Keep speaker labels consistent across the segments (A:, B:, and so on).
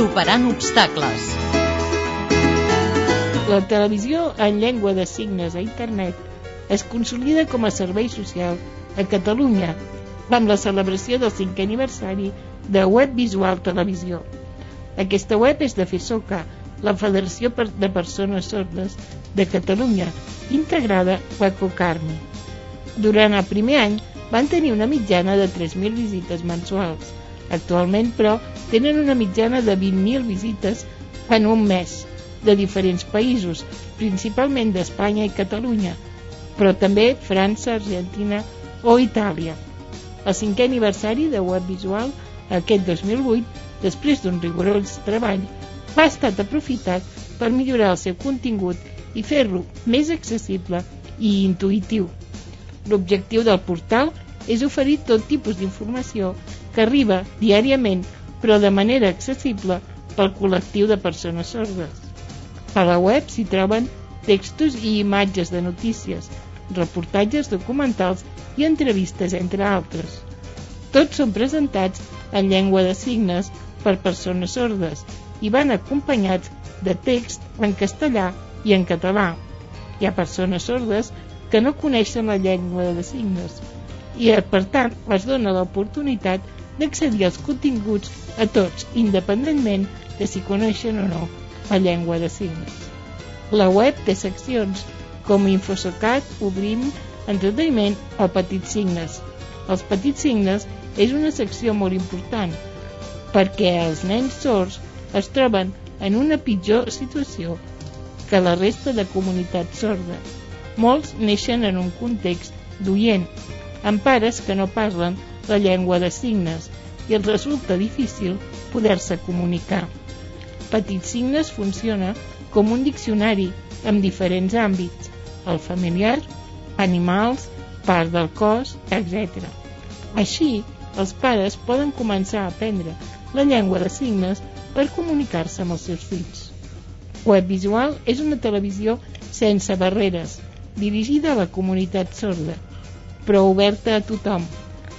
A: Superant obstacles.
B: La televisió en llengua de signes a internet es consolida com a servei social a Catalunya amb la celebració del cinquè aniversari de Web Visual Televisió. Aquesta web és de FESOCA, la Federació de Persones Sordes de Catalunya, integrada a Cocarmi. Durant el primer any van tenir una mitjana de 3.000 visites mensuals. Actualment, però, tenen una mitjana de 20.000 visites en un mes, de diferents països, principalment d'Espanya i Catalunya, però també França, Argentina o Itàlia. El cinquè aniversari de Web Visual, aquest 2008, després d'un rigorós treball, ha estat aprofitat per millorar el seu contingut i fer-lo més accessible i intuïtiu. L'objectiu del portal és oferir tot tipus d'informació que arriba diàriament però de manera accessible pel col·lectiu de persones sordes. A la web s'hi troben textos i imatges de notícies, reportatges documentals i entrevistes, entre altres. Tots són presentats en llengua de signes per persones sordes i van acompanyats de text en castellà i en català. Hi ha persones sordes que no coneixen la llengua de signes i, per tant, es dona l'oportunitat d'accedir als continguts a tots, independentment de si coneixen o no la llengua de signes. La web té seccions com Infosocat, Obrim, Entreteniment o Petits Signes. Els Petits Signes és una secció molt important perquè els nens sords es troben en una pitjor situació que la resta de comunitat sorda molts neixen en un context d'oient, amb pares que no parlen la llengua de signes i els resulta difícil poder-se comunicar. Petits signes funciona com un diccionari amb diferents àmbits, el familiar, animals, part del cos, etc. Així, els pares poden començar a aprendre la llengua de signes per comunicar-se amb els seus fills. Web Visual és una televisió sense barreres, dirigida a la comunitat sorda, però oberta a tothom.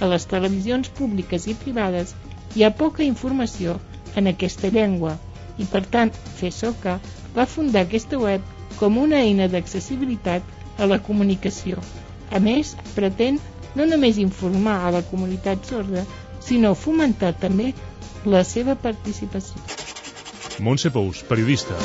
B: A les televisions públiques i privades hi ha poca informació en aquesta llengua i, per tant, FESOCA va fundar aquesta web com una eina d'accessibilitat a la comunicació. A més, pretén no només informar a la comunitat sorda, sinó fomentar també la seva participació.
C: Montse Pous, periodista.